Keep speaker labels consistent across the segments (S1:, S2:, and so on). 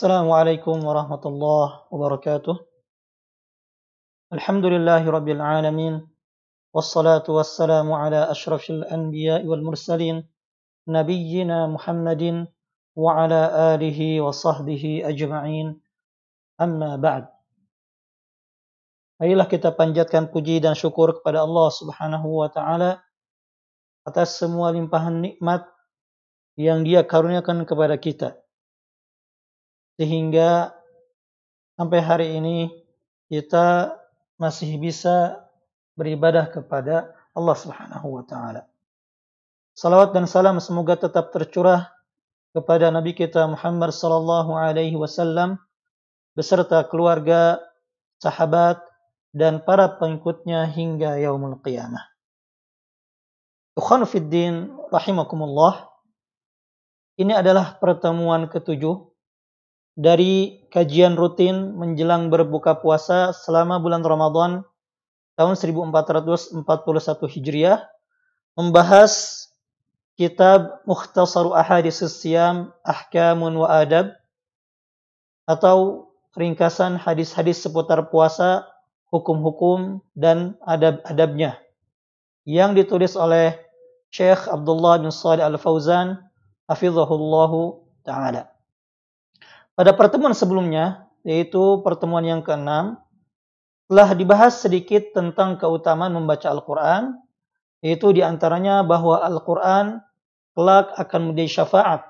S1: السلام عليكم ورحمة الله وبركاته الحمد لله رب العالمين والصلاة والسلام على أشرف الأنبياء والمرسلين نبينا محمد وعلى آله وصحبه أجمعين أما بعد Marilah kita panjatkan puji dan syukur kepada Allah Subhanahu wa taala atas semua limpahan nikmat yang Dia karuniakan kepada kita. Sehingga sampai hari ini kita masih bisa beribadah kepada Allah Subhanahu wa taala. Salawat dan salam semoga tetap tercurah kepada Nabi kita Muhammad sallallahu alaihi wasallam beserta keluarga, sahabat, dan para pengikutnya hingga yaumul qiyamah. Ikhwan Fiddin rahimakumullah. Ini adalah pertemuan ketujuh dari kajian rutin menjelang berbuka puasa selama bulan Ramadan tahun 1441 Hijriah membahas kitab Mukhtasar Ahadits Siyam Ahkamun wa Adab atau ringkasan hadis-hadis seputar puasa hukum-hukum dan adab-adabnya yang ditulis oleh Syekh Abdullah bin Salih Al-Fauzan hafizahullahu taala. Pada pertemuan sebelumnya yaitu pertemuan yang keenam telah dibahas sedikit tentang keutamaan membaca Al-Qur'an yaitu di antaranya bahwa Al-Qur'an kelak akan menjadi syafaat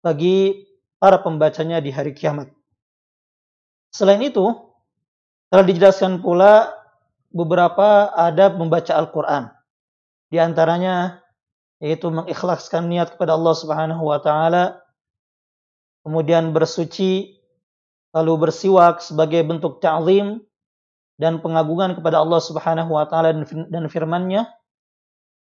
S1: bagi para pembacanya di hari kiamat. Selain itu, telah dijelaskan pula beberapa adab membaca Al-Quran. Di antaranya yaitu mengikhlaskan niat kepada Allah Subhanahu wa taala, kemudian bersuci, lalu bersiwak sebagai bentuk ta'zim dan pengagungan kepada Allah Subhanahu wa taala dan firman-Nya.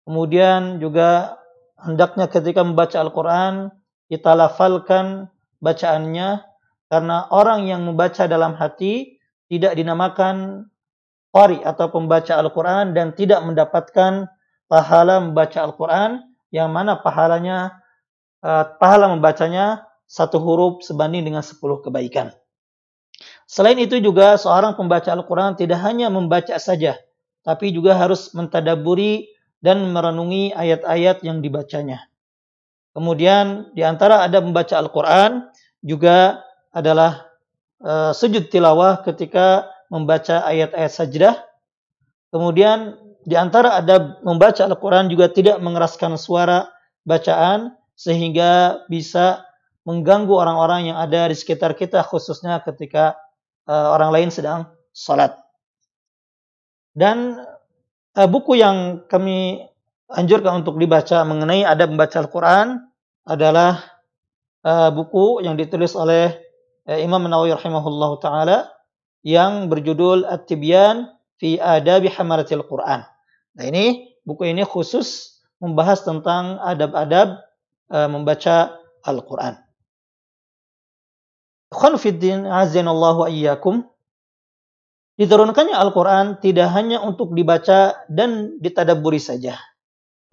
S1: Kemudian juga hendaknya ketika membaca Al-Qur'an kita lafalkan bacaannya karena orang yang membaca dalam hati tidak dinamakan qari atau pembaca Al-Quran dan tidak mendapatkan pahala membaca Al-Quran yang mana pahalanya uh, pahala membacanya satu huruf sebanding dengan sepuluh kebaikan. Selain itu juga seorang pembaca Al-Quran tidak hanya membaca saja, tapi juga harus mentadaburi dan merenungi ayat-ayat yang dibacanya. Kemudian di antara ada membaca Al-Quran juga adalah uh, sujud tilawah ketika membaca ayat-ayat sajdah. Kemudian di antara adab membaca Al-Quran juga tidak mengeraskan suara bacaan sehingga bisa mengganggu orang-orang yang ada di sekitar kita khususnya ketika uh, orang lain sedang salat. Dan uh, buku yang kami anjurkan untuk dibaca mengenai adab membaca Al-Quran adalah uh, buku yang ditulis oleh Eh, Imam Nawawi rahimahullah taala yang berjudul At-Tibyan fi Adabi Hamalatil Quran. Nah, ini buku ini khusus membahas tentang adab-adab uh, membaca Al-Quran. Khonfiddin azanallahu ayyakum. Diturunkannya Al-Quran tidak hanya untuk dibaca dan ditadaburi saja.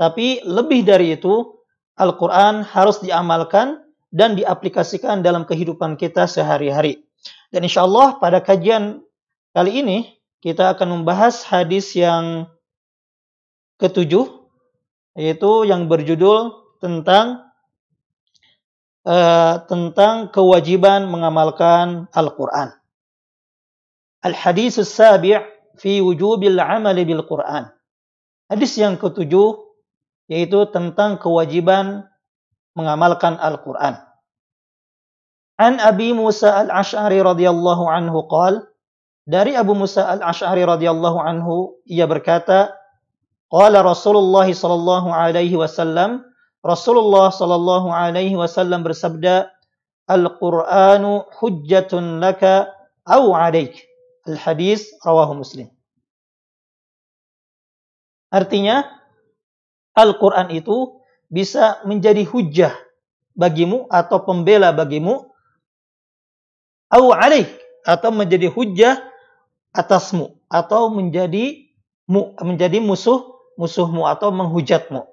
S1: Tapi lebih dari itu, Al-Quran harus diamalkan dan diaplikasikan dalam kehidupan kita sehari-hari. Dan insya Allah pada kajian kali ini kita akan membahas hadis yang ketujuh, yaitu yang berjudul tentang uh, tentang kewajiban mengamalkan Al-Quran. Al-Hadis Sabi' fi wujubil amali bil Quran. Hadis yang ketujuh yaitu tentang kewajiban mengamalkan Al-Quran. An Abi Musa al-Ash'ari radhiyallahu anhu qal, dari Abu Musa al-Ash'ari radhiyallahu anhu, ia berkata, Qala Rasulullah sallallahu alaihi wasallam, Rasulullah sallallahu alaihi wasallam bersabda, Al-Qur'anu hujjatun laka au alaik. Al-hadis rawahu Muslim. Artinya, Al-Quran itu bisa menjadi hujah bagimu atau pembela bagimu au alaik atau menjadi hujah atasmu atau menjadi menjadi musuh musuhmu atau menghujatmu.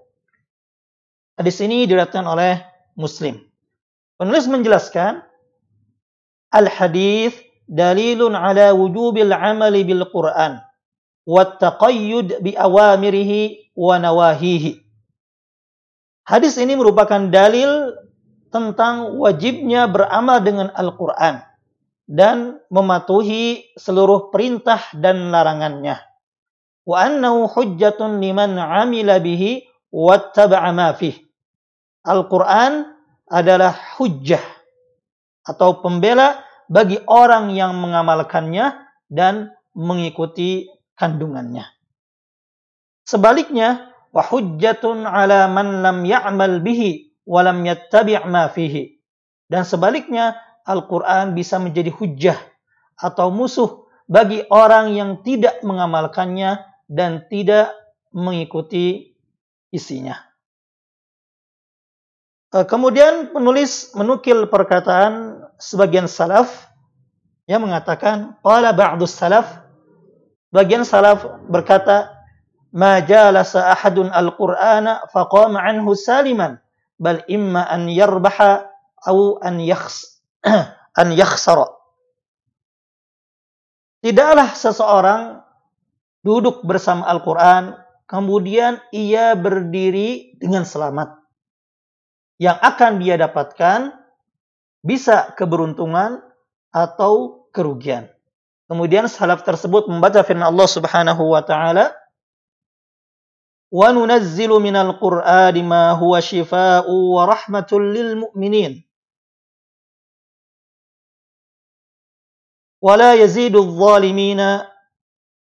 S1: Hadis ini diriwayatkan oleh Muslim. Penulis menjelaskan al-hadith dalilun ala wujubil amali bil Qur'an wa taqayyud bi awamirihi wa nawahihi. Hadis ini merupakan dalil tentang wajibnya beramal dengan Al-Quran dan mematuhi seluruh perintah dan larangannya. Wa annahu hujjatun liman amila bihi wattaba'a ma fih. Al-Quran adalah hujjah atau pembela bagi orang yang mengamalkannya dan mengikuti kandungannya. Sebaliknya, wa hujjatun ala man lam ya'mal bihi wa lam yattabi' ma fihi. Dan sebaliknya, Al-Qur'an bisa menjadi hujjah atau musuh bagi orang yang tidak mengamalkannya dan tidak mengikuti isinya. Eh, kemudian penulis menukil perkataan sebagian salaf yang mengatakan qala ba'dus salaf. Bagian salaf berkata ma jalasa ahadun al-qur'ana faqama anhu saliman bal imma an yarbaha atau an yakhs an yakhsara. Tidaklah seseorang duduk bersama Al-Quran, kemudian ia berdiri dengan selamat yang akan dia dapatkan bisa keberuntungan atau kerugian. Kemudian salaf tersebut membaca firman Allah Subhanahu wa taala وَنُنَزِّلُ مِنَ الْقُرْآنِ مَا هُوَ شِفَاءٌ وَرَحْمَةٌ لِلْمُؤْمِنِينَ وَلَا يَزِيدُ الظَّالِمِينَ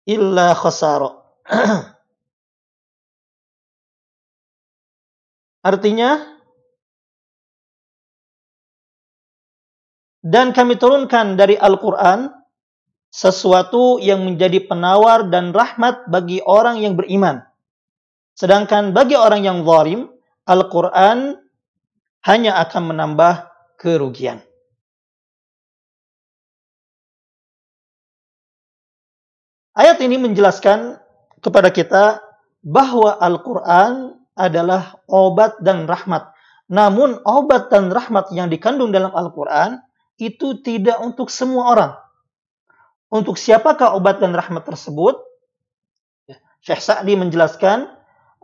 S1: إِلَّا خَسَارًا Artinya, Dan kami turunkan dari Al-Quran sesuatu yang menjadi penawar dan rahmat bagi orang yang beriman. Sedangkan bagi orang yang zalim, Al-Quran hanya akan menambah kerugian. Ayat ini menjelaskan kepada kita bahwa Al-Quran adalah obat dan rahmat. Namun obat dan rahmat yang dikandung dalam Al-Quran itu tidak untuk semua orang. Untuk siapakah obat dan rahmat tersebut? Ya, Syekh Sa'di menjelaskan,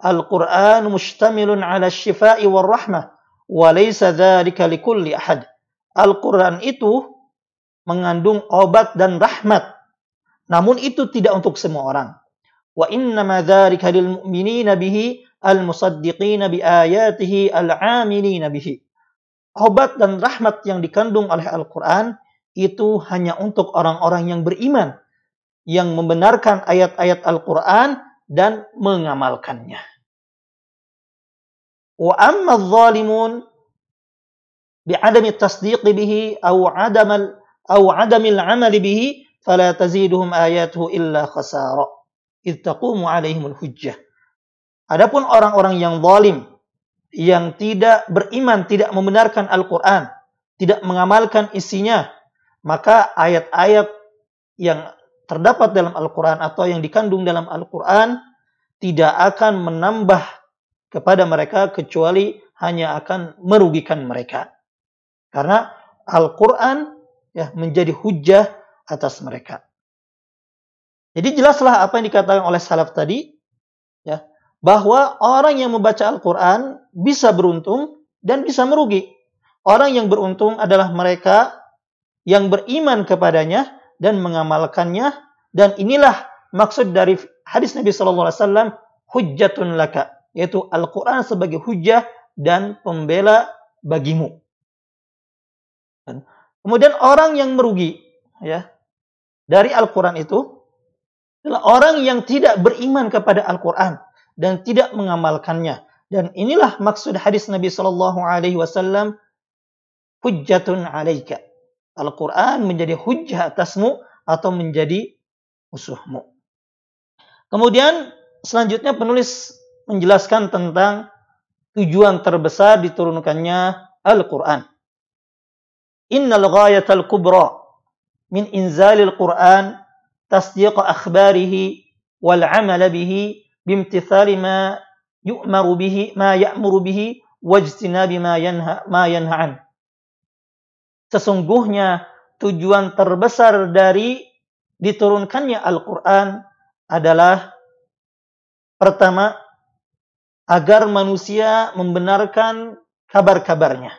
S1: Al-Quran mustamilun ala syifa'i wal rahmah, wa laysa dhalika likulli ahad. Al-Quran itu mengandung obat dan rahmat. Namun itu tidak untuk semua orang. Wa innama dhalika lil mu'minina bihi al-musaddiqina bi ayatihi al-amilina bihi obat dan rahmat yang dikandung oleh Al-Quran itu hanya untuk orang-orang yang beriman, yang membenarkan ayat-ayat Al-Quran dan mengamalkannya. Wa amma zalimun bi'adami tasdiq bihi atau adam atau adamil amal bihi fala taziduhum ayatuhu illa khasara taqumu alaihimul hujjah. Adapun orang-orang yang zalim yang tidak beriman, tidak membenarkan Al-Quran, tidak mengamalkan isinya, maka ayat-ayat yang terdapat dalam Al-Quran atau yang dikandung dalam Al-Quran tidak akan menambah kepada mereka kecuali hanya akan merugikan mereka. Karena Al-Quran ya, menjadi hujah atas mereka. Jadi jelaslah apa yang dikatakan oleh salaf tadi, ya, bahwa orang yang membaca Al-Quran bisa beruntung dan bisa merugi. Orang yang beruntung adalah mereka yang beriman kepadanya dan mengamalkannya dan inilah maksud dari hadis Nabi Shallallahu Alaihi hujjatun laka yaitu Al-Quran sebagai hujjah dan pembela bagimu. kemudian orang yang merugi ya dari Al-Quran itu adalah orang yang tidak beriman kepada Al-Quran dan tidak mengamalkannya. Dan inilah maksud hadis Nabi Shallallahu Alaihi Wasallam, hujjatun alaika. Al-Quran menjadi hujjah atasmu atau menjadi musuhmu. Kemudian selanjutnya penulis menjelaskan tentang tujuan terbesar diturunkannya Al-Quran. Innal ghayatal kubra min inzalil Quran tasdiq akhbarihi wal amal bihi bimtithali ma yu'maru bihi ma ya'muru bihi wajtinabi ma yanha ma yanha'an. Sesungguhnya tujuan terbesar dari diturunkannya Al-Quran adalah pertama agar manusia membenarkan kabar-kabarnya.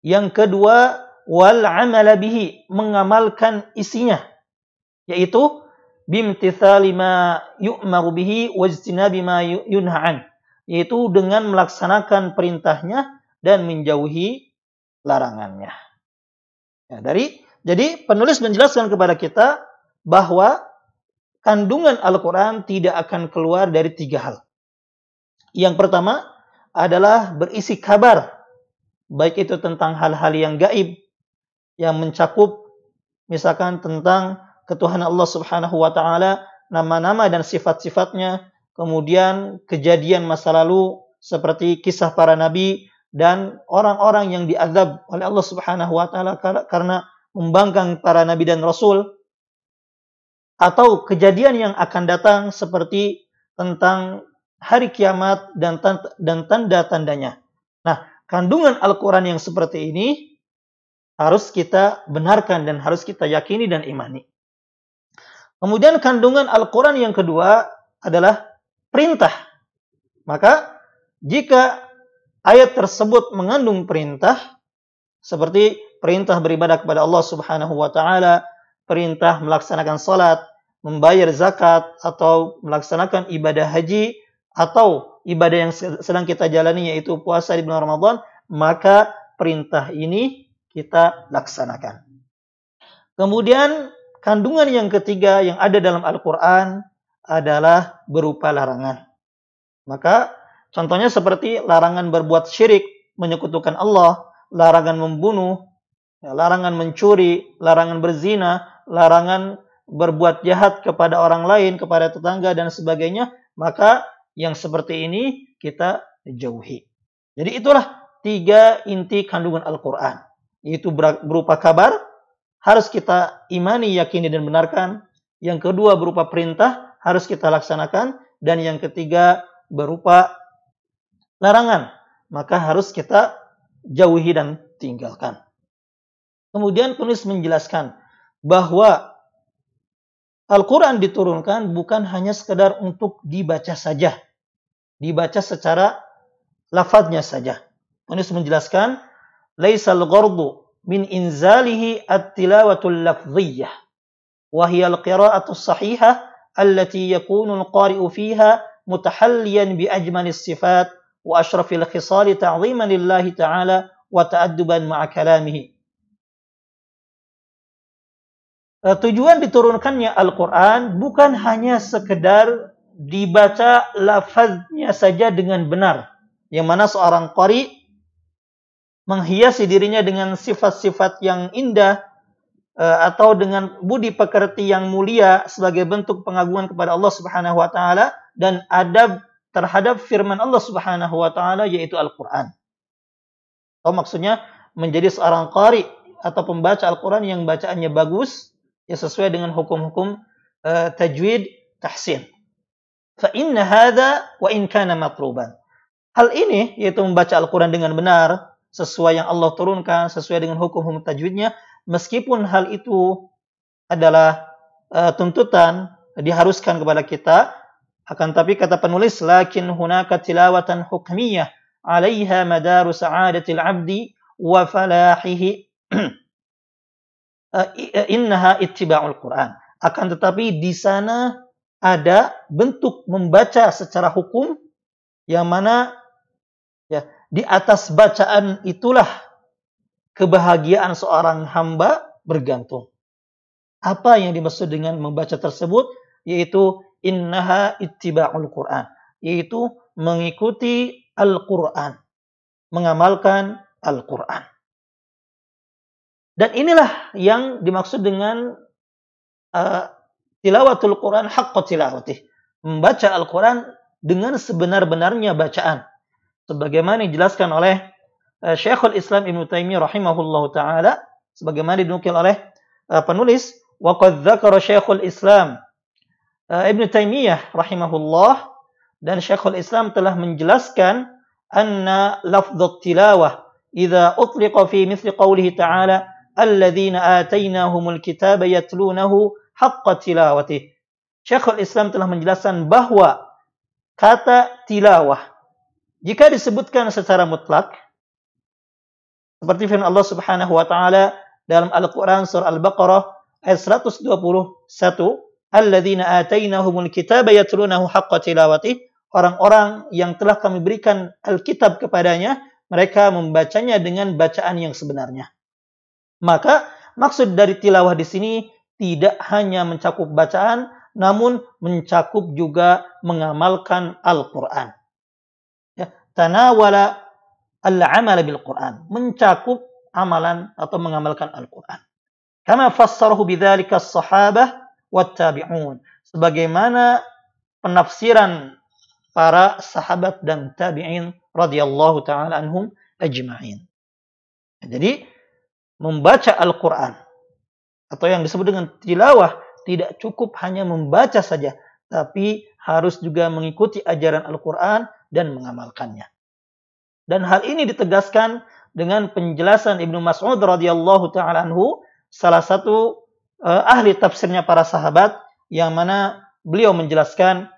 S1: Yang kedua, wal amala bihi, mengamalkan isinya, yaitu bimtithali ma yu'maru bihi wajtinabi ma yunha'an, yaitu dengan melaksanakan perintahnya dan menjauhi larangannya. Ya, dari jadi penulis menjelaskan kepada kita bahwa kandungan Al-Quran tidak akan keluar dari tiga hal. Yang pertama adalah berisi kabar baik itu tentang hal-hal yang gaib yang mencakup misalkan tentang ketuhanan Allah Subhanahu wa taala, nama-nama dan sifat-sifatnya, kemudian kejadian masa lalu seperti kisah para nabi dan orang-orang yang diazab oleh Allah Subhanahu wa taala karena membangkang para nabi dan rasul atau kejadian yang akan datang seperti tentang hari kiamat dan dan tanda-tandanya. Nah, kandungan Al-Quran yang seperti ini harus kita benarkan dan harus kita yakini dan imani. Kemudian kandungan Al-Quran yang kedua adalah perintah. Maka jika ayat tersebut mengandung perintah seperti perintah beribadah kepada Allah Subhanahu wa taala, perintah melaksanakan salat, membayar zakat atau melaksanakan ibadah haji atau ibadah yang sedang kita jalani yaitu puasa di bulan Ramadan, maka perintah ini kita laksanakan. Kemudian kandungan yang ketiga yang ada dalam Al-Quran adalah berupa larangan. Maka contohnya seperti larangan berbuat syirik, menyekutukan Allah, larangan membunuh, ya, larangan mencuri, larangan berzina, larangan berbuat jahat kepada orang lain, kepada tetangga dan sebagainya, maka yang seperti ini kita jauhi. Jadi itulah tiga inti kandungan Al-Quran. Yaitu berupa kabar, harus kita imani, yakini, dan benarkan. Yang kedua berupa perintah, harus kita laksanakan. Dan yang ketiga berupa larangan, maka harus kita jauhi dan tinggalkan. Kemudian penulis menjelaskan bahwa Al-Quran diturunkan bukan hanya sekedar untuk dibaca saja dibaca secara lafadznya saja. Penulis menjelaskan, "Laisal ghardu min inzalihi at-tilawatul lafdhiyah wa hiya al-qira'atu sahihah allati yakunu al-qari'u fiha mutahalliyan bi ajmalis sifat wa ashrafil khisali ta'ziman lillahi ta'ala wa ta'adduban ma'a kalamihi." Eh, tujuan diturunkannya Al-Quran bukan hanya sekedar dibaca lafaznya saja dengan benar. Yang mana seorang qari menghiasi dirinya dengan sifat-sifat yang indah eh, atau dengan budi pekerti yang mulia sebagai bentuk pengagungan kepada Allah Subhanahu wa taala dan adab terhadap firman Allah Subhanahu wa taala yaitu Al-Qur'an. Atau maksudnya menjadi seorang qari atau pembaca Al-Qur'an yang bacaannya bagus ya sesuai dengan hukum-hukum uh, tajwid tahsin. Fa inna hadha wa in kana matluban. Hal ini yaitu membaca Al-Qur'an dengan benar sesuai yang Allah turunkan, sesuai dengan hukum-hukum tajwidnya, meskipun hal itu adalah uh, tuntutan diharuskan kepada kita, akan tapi kata penulis lakin hunaka tilawatan hukmiyah 'alaiha madaru sa'adatil 'abdi wa falahihi innaha ittiba'ul Qur'an. Akan tetapi di sana ada bentuk membaca secara hukum yang mana ya di atas bacaan itulah kebahagiaan seorang hamba bergantung. Apa yang dimaksud dengan membaca tersebut yaitu innaha ittiba'ul Quran, yaitu mengikuti Al-Qur'an, mengamalkan Al-Qur'an. Dan inilah yang dimaksud dengan uh, tilawatul Quran haqqa tilawatih. Membaca Al-Quran dengan sebenar-benarnya bacaan. Sebagaimana dijelaskan oleh uh, Syekhul Islam Ibn Taimiyah rahimahullah ta'ala. Sebagaimana dinukil oleh uh, penulis. Waqad dzakara Syekhul Islam uh, Ibn Taimiyah rahimahullah. Dan Syekhul Islam telah menjelaskan anna lafdhu tilawah idza utliqa fi mithli qawlihi ta'ala alladzina atainahumul kitaba yatlunahu haqqa tilawatih. Syekhul Islam telah menjelaskan bahwa kata tilawah jika disebutkan secara mutlak seperti firman Allah Subhanahu wa taala dalam Al-Qur'an surah Al-Baqarah ayat 121, "Alladzina atainahumul kitaba yatlunahu haqqa tilawatih." Orang-orang yang telah kami berikan Alkitab kepadanya, mereka membacanya dengan bacaan yang sebenarnya. Maka maksud dari tilawah di sini tidak hanya mencakup bacaan, namun mencakup juga mengamalkan Al-Quran. Tanawala al-amal bil Quran, mencakup amalan atau mengamalkan Al-Quran. Kama fassarahu bidzalika as-sahabah wat tabi'un. Sebagaimana penafsiran para sahabat dan tabi'in radhiyallahu taala anhum ajma'in. Jadi membaca Al-Qur'an atau yang disebut dengan tilawah tidak cukup hanya membaca saja, tapi harus juga mengikuti ajaran Al-Qur'an dan mengamalkannya. Dan hal ini ditegaskan dengan penjelasan Ibnu Mas'ud radhiyallahu taala anhu, salah satu uh, ahli tafsirnya para sahabat yang mana beliau menjelaskan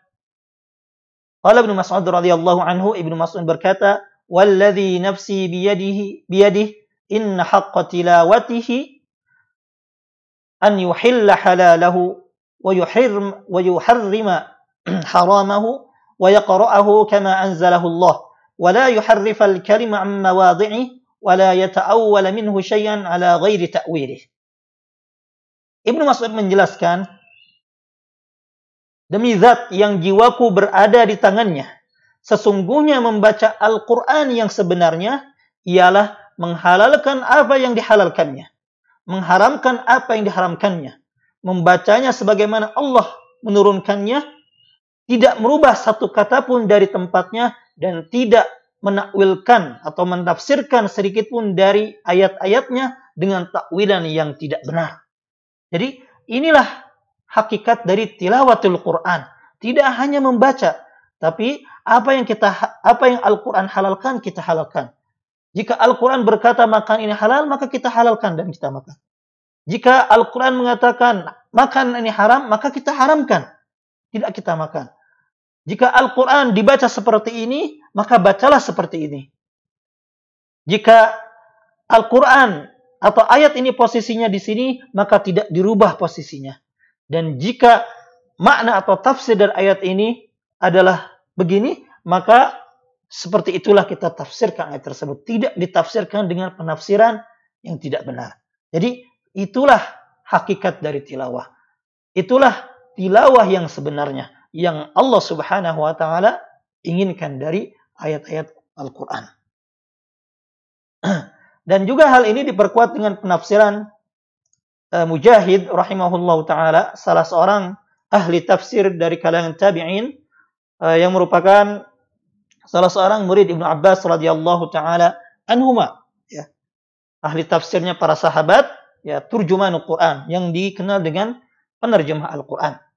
S1: Qala Ibnu Mas'ud radhiyallahu anhu Ibnu Mas'ud berkata, "Walladzi nafsi biyadihi biyadihi inna haqqa tilawatihi an yuhilla halalahu wa yuhirm wa yuharrima haramahu wa yaqra'ahu kama anzalahu Allah." ولا يحرف الكلم عن مواضعه ولا يتأول منه شيئا على غير تأويله Ibnu Mas'ud menjelaskan Demi zat yang jiwaku berada di tangannya, sesungguhnya membaca Al-Quran yang sebenarnya ialah menghalalkan apa yang dihalalkannya, mengharamkan apa yang diharamkannya, membacanya sebagaimana Allah menurunkannya, tidak merubah satu kata pun dari tempatnya dan tidak menakwilkan atau menafsirkan sedikit pun dari ayat-ayatnya dengan takwilan yang tidak benar. Jadi inilah hakikat dari tilawatul Quran. Tidak hanya membaca, tapi apa yang kita apa yang Al-Quran halalkan kita halalkan. Jika Al-Quran berkata makan ini halal, maka kita halalkan dan kita makan. Jika Al-Quran mengatakan makan ini haram, maka kita haramkan. Tidak kita makan. Jika Al-Quran dibaca seperti ini, maka bacalah seperti ini. Jika Al-Quran atau ayat ini posisinya di sini, maka tidak dirubah posisinya. Dan jika makna atau tafsir dari ayat ini adalah begini, maka seperti itulah kita tafsirkan ayat tersebut. Tidak ditafsirkan dengan penafsiran yang tidak benar. Jadi itulah hakikat dari tilawah. Itulah tilawah yang sebenarnya yang Allah Subhanahu wa taala inginkan dari ayat-ayat Al-Qur'an. Dan juga hal ini diperkuat dengan penafsiran uh, Mujahid rahimahullahu taala, salah seorang ahli tafsir dari kalangan tabi'in uh, yang merupakan salah seorang murid Ibnu Abbas radhiyallahu taala anhuma ya. Ahli tafsirnya para sahabat ya turjumanul Quran yang dikenal dengan penerjemah Al-Qur'an.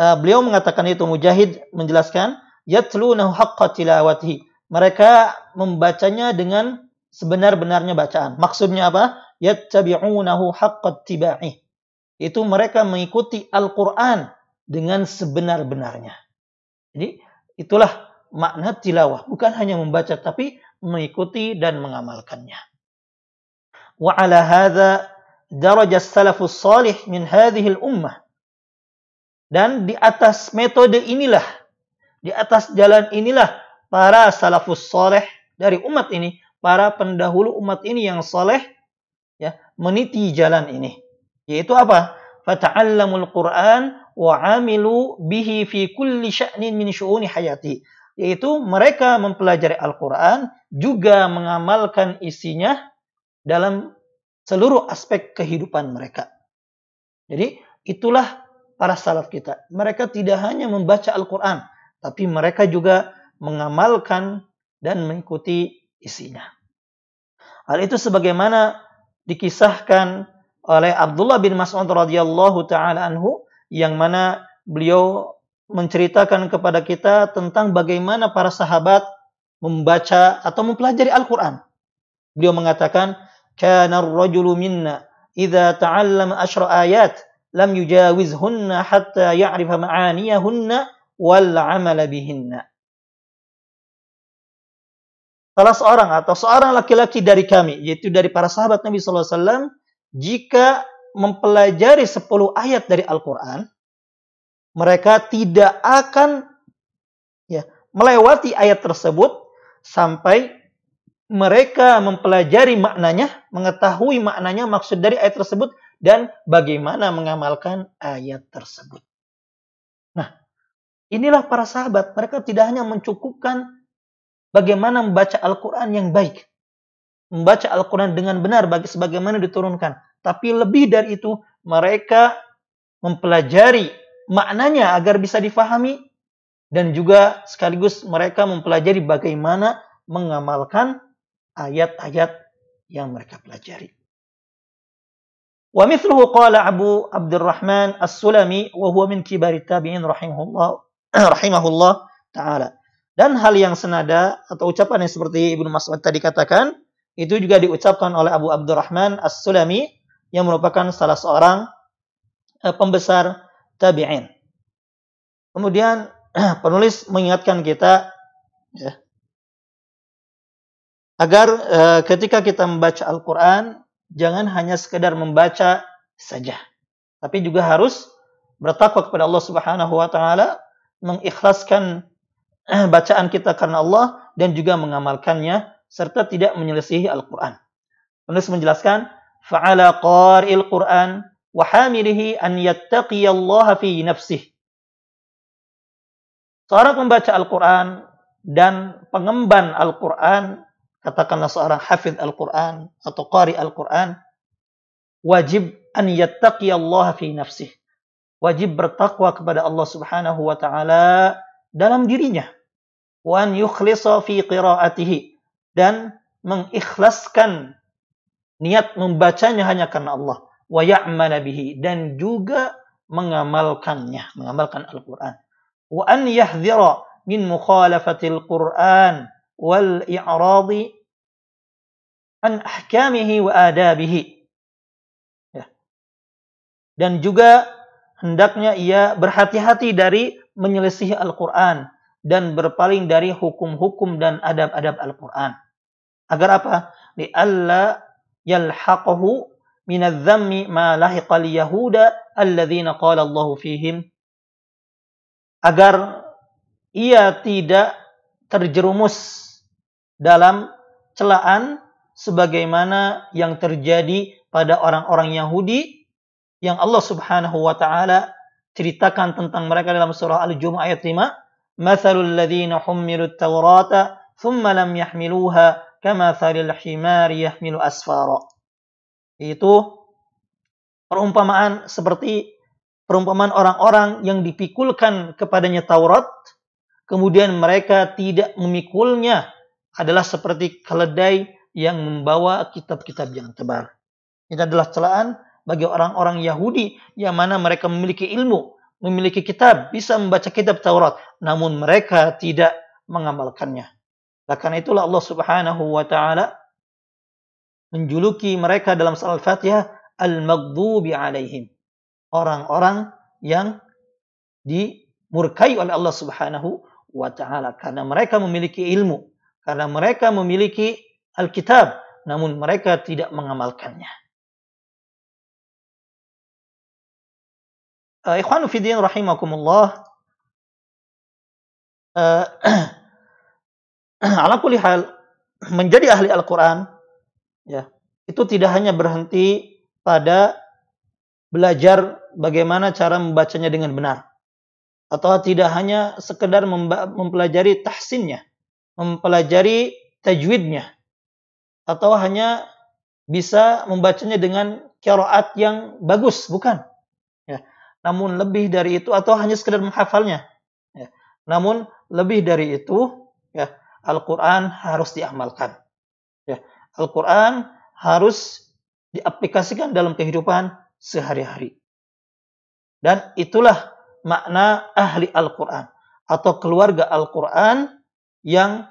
S1: Uh, beliau mengatakan itu Mujahid menjelaskan yatlunahu haqqa tilawatihi. Mereka membacanya dengan sebenar-benarnya bacaan. Maksudnya apa? Yattabi'unahu haqqa tiba'i. Itu mereka mengikuti Al-Qur'an dengan sebenar-benarnya. Jadi itulah makna tilawah, bukan hanya membaca tapi mengikuti dan mengamalkannya. Wa ala hadza daraja salafus salih min hadhihi al-ummah dan di atas metode inilah, di atas jalan inilah para salafus soleh dari umat ini, para pendahulu umat ini yang soleh, ya, meniti jalan ini. Yaitu apa? Fata'allamul Quran wa amilu bihi fi kulli sya'nin min syu'uni hayati. Yaitu mereka mempelajari Al-Quran, juga mengamalkan isinya dalam seluruh aspek kehidupan mereka. Jadi itulah para salaf kita. Mereka tidak hanya membaca Al-Quran, tapi mereka juga mengamalkan dan mengikuti isinya. Hal itu sebagaimana dikisahkan oleh Abdullah bin Mas'ud radhiyallahu taala anhu yang mana beliau menceritakan kepada kita tentang bagaimana para sahabat membaca atau mempelajari Al-Quran. Beliau mengatakan, kana ar-rajulu minna idza ta'allama ashra ayat lam yujawizhunna hatta ya'rifa ma'aniyahunna wal 'amala bihinna. Salah seorang atau seorang laki-laki dari kami, yaitu dari para sahabat Nabi Wasallam, jika mempelajari 10 ayat dari Al-Quran, mereka tidak akan ya, melewati ayat tersebut sampai mereka mempelajari maknanya, mengetahui maknanya, maksud dari ayat tersebut, dan bagaimana mengamalkan ayat tersebut. Nah, inilah para sahabat. Mereka tidak hanya mencukupkan bagaimana membaca Al-Quran yang baik. Membaca Al-Quran dengan benar bagi sebagaimana diturunkan. Tapi lebih dari itu, mereka mempelajari maknanya agar bisa difahami dan juga sekaligus mereka mempelajari bagaimana mengamalkan ayat-ayat yang mereka pelajari. Wa mithluhu qala Abu Abdurrahman As-Sulami wa huwa min kibar tabi'in rahimahullah rahimahullah taala. Dan hal yang senada atau ucapan yang seperti Ibnu Mas'ud tadi katakan itu juga diucapkan oleh Abu Abdurrahman As-Sulami yang merupakan salah seorang uh, pembesar tabi'in. Kemudian penulis mengingatkan kita ya, agar uh, ketika kita membaca Al-Quran jangan hanya sekedar membaca saja, tapi juga harus bertakwa kepada Allah Subhanahu wa taala, mengikhlaskan uh, bacaan kita karena Allah dan juga mengamalkannya serta tidak menyelisihi Al-Quran. Penulis menjelaskan, fa'ala qari'il Quran wa hamilihi an yattaqiyallaha fi nafsih. Seorang pembaca Al-Quran dan pengemban Al-Quran katakanlah seorang hafid Al-Quran atau qari Al-Quran, wajib an Allah fi nafsih. Wajib bertakwa kepada Allah Subhanahu wa taala dalam dirinya. Wa an yukhlisa fi qiraatihi dan mengikhlaskan niat membacanya hanya karena Allah. Wa ya'mala bihi dan juga mengamalkannya, mengamalkan Al-Quran. Wa an yahdhira min mukhalafatil Quran wal i'radi an ahkamihi wa adabihi. Ya. Dan juga hendaknya ia berhati-hati dari menyelisihi Al-Quran dan berpaling dari hukum-hukum dan adab-adab Al-Quran. Agar apa? Li alla yalhaqahu min adh-dhammi ma lahiqa yahuda alladzina qala Allah fihim. Agar ia tidak terjerumus dalam celaan sebagaimana yang terjadi pada orang-orang Yahudi yang Allah Subhanahu wa taala ceritakan tentang mereka dalam surah Al-Jumu'ah ayat 5, "Matsalul ladzina hummilut Taurata thumma lam yahmiluha kamatsalil himari yahmilu asfara." Itu perumpamaan seperti perumpamaan orang-orang yang dipikulkan kepadanya Taurat kemudian mereka tidak memikulnya adalah seperti keledai yang membawa kitab-kitab yang tebal. Ini adalah celaan bagi orang-orang Yahudi yang mana mereka memiliki ilmu, memiliki kitab, bisa membaca kitab Taurat, namun mereka tidak mengamalkannya. Karena itulah Allah Subhanahu wa taala menjuluki mereka dalam surah Al-Fatihah al-maghdubi alaihim. Orang-orang yang dimurkai oleh Allah Subhanahu wa taala karena mereka memiliki ilmu, karena mereka memiliki Alkitab, namun mereka tidak mengamalkannya. Uh, ikhwanu fiddin rahimakumullah. Uh, ala kulli hal menjadi ahli Al-Qur'an ya, itu tidak hanya berhenti pada belajar bagaimana cara membacanya dengan benar atau tidak hanya sekedar mempelajari tahsinnya mempelajari tajwidnya atau hanya bisa membacanya dengan qiraat yang bagus, bukan. Ya. Namun lebih dari itu atau hanya sekedar menghafalnya. Ya. Namun lebih dari itu, ya, Al-Qur'an harus diamalkan. Ya. Al-Qur'an harus diaplikasikan dalam kehidupan sehari-hari. Dan itulah makna ahli Al-Qur'an atau keluarga Al-Qur'an yang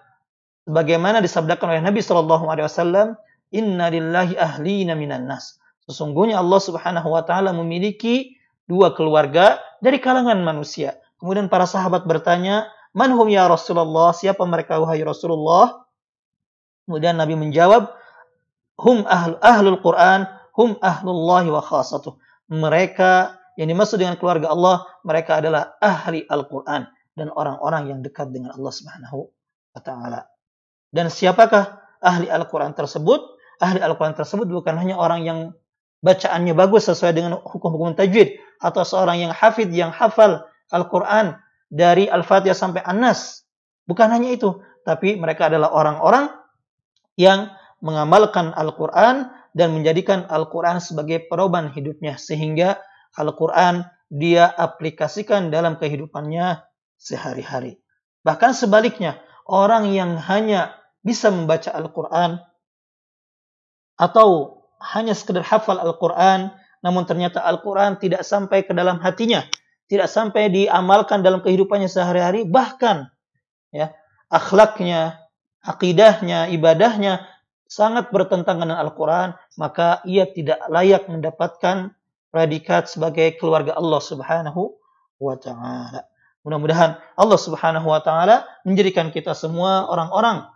S1: sebagaimana disabdakan oleh Nabi Shallallahu Alaihi Wasallam inna lillahi ahlina minan nas. Sesungguhnya Allah Subhanahu wa taala memiliki dua keluarga dari kalangan manusia. Kemudian para sahabat bertanya, "Man hum ya Rasulullah? Siapa mereka wahai Rasulullah?" Kemudian Nabi menjawab, "Hum ahlu, ahlul Quran, hum ahlullahi wa khasatuh." Mereka yang dimaksud dengan keluarga Allah, mereka adalah ahli Al-Quran dan orang-orang yang dekat dengan Allah Subhanahu wa taala. Dan siapakah ahli Al-Quran tersebut? Ahli Al-Quran tersebut bukan hanya orang yang bacaannya bagus sesuai dengan hukum-hukum tajwid atau seorang yang hafid yang hafal Al-Quran dari Al-Fatihah sampai An-Nas. Bukan hanya itu, tapi mereka adalah orang-orang yang mengamalkan Al-Quran dan menjadikan Al-Quran sebagai perubahan hidupnya sehingga Al-Quran dia aplikasikan dalam kehidupannya sehari-hari. Bahkan sebaliknya, orang yang hanya bisa membaca Al-Quran atau hanya sekedar hafal Al-Quran, namun ternyata Al-Quran tidak sampai ke dalam hatinya, tidak sampai diamalkan dalam kehidupannya sehari-hari, bahkan ya akhlaknya, akidahnya, ibadahnya sangat bertentangan dengan Al-Quran, maka ia tidak layak mendapatkan predikat sebagai keluarga Allah Subhanahu wa taala. Mudah-mudahan Allah Subhanahu wa taala menjadikan kita semua orang-orang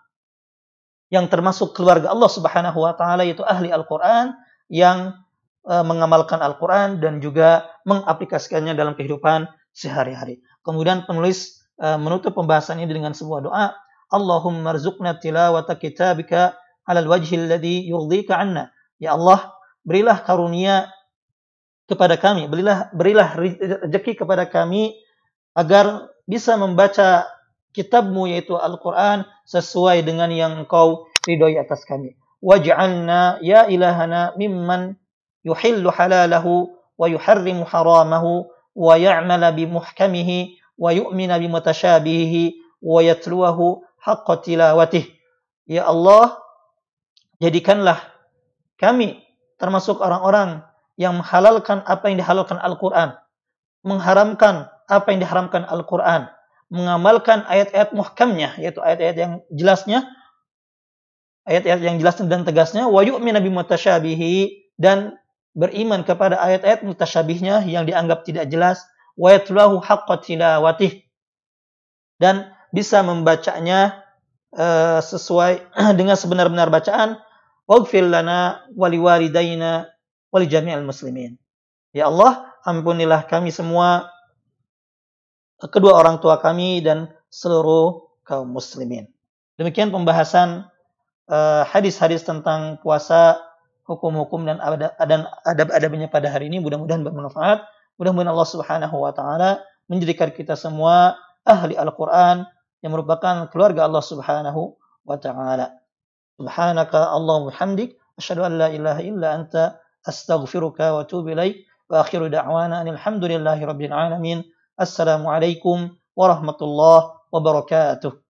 S1: yang termasuk keluarga Allah Subhanahu wa taala yaitu ahli Al-Qur'an yang uh, mengamalkan Al-Qur'an dan juga mengaplikasikannya dalam kehidupan sehari-hari. Kemudian penulis uh, menutup pembahasan ini dengan sebuah doa, Allahumma rzuqna tilawata kitabika 'alal wajhi alladhi yurdika 'anna. Ya Allah, berilah karunia kepada kami, berilah berilah rezeki kepada kami agar bisa membaca kitabmu yaitu Al-Quran sesuai dengan yang engkau ridhoi atas kami. Waj'alna ya ilahana mimman yuhillu halalahu wa yuharrimu haramahu wa ya'mala bimuhkamihi wa yu'mina bimutashabihihi wa yatluwahu haqqa tilawatih. Ya Allah, jadikanlah kami termasuk orang-orang yang menghalalkan apa yang dihalalkan Al-Quran, mengharamkan apa yang diharamkan Al-Quran, mengamalkan ayat-ayat muhkamnya, yaitu ayat-ayat yang jelasnya, ayat-ayat yang jelas dan tegasnya, wa yu'mina mutasyabihi dan beriman kepada ayat-ayat mutasyabihnya yang dianggap tidak jelas, wa yatluhu haqqa tilawatih dan bisa membacanya uh, sesuai dengan sebenar-benar bacaan, waghfir lana wali walidayna wali jami'al muslimin. Ya Allah, ampunilah kami semua kedua orang tua kami dan seluruh kaum muslimin. Demikian pembahasan eh, hadis-hadis uh, tentang puasa, hukum-hukum dan adab-adabnya pada hari ini. Mudah-mudahan bermanfaat. Mudah-mudahan Allah Subhanahu wa taala menjadikan kita semua ahli Al-Qur'an yang merupakan keluarga Allah Subhanahu wa taala. Subhanaka Allahumma hamdik asyhadu an la ilaha illa anta astaghfiruka wa atubu ilaik wa akhiru da'wana alhamdulillahi rabbil alamin. Assalamualaikum warahmatullahi wabarakatuh.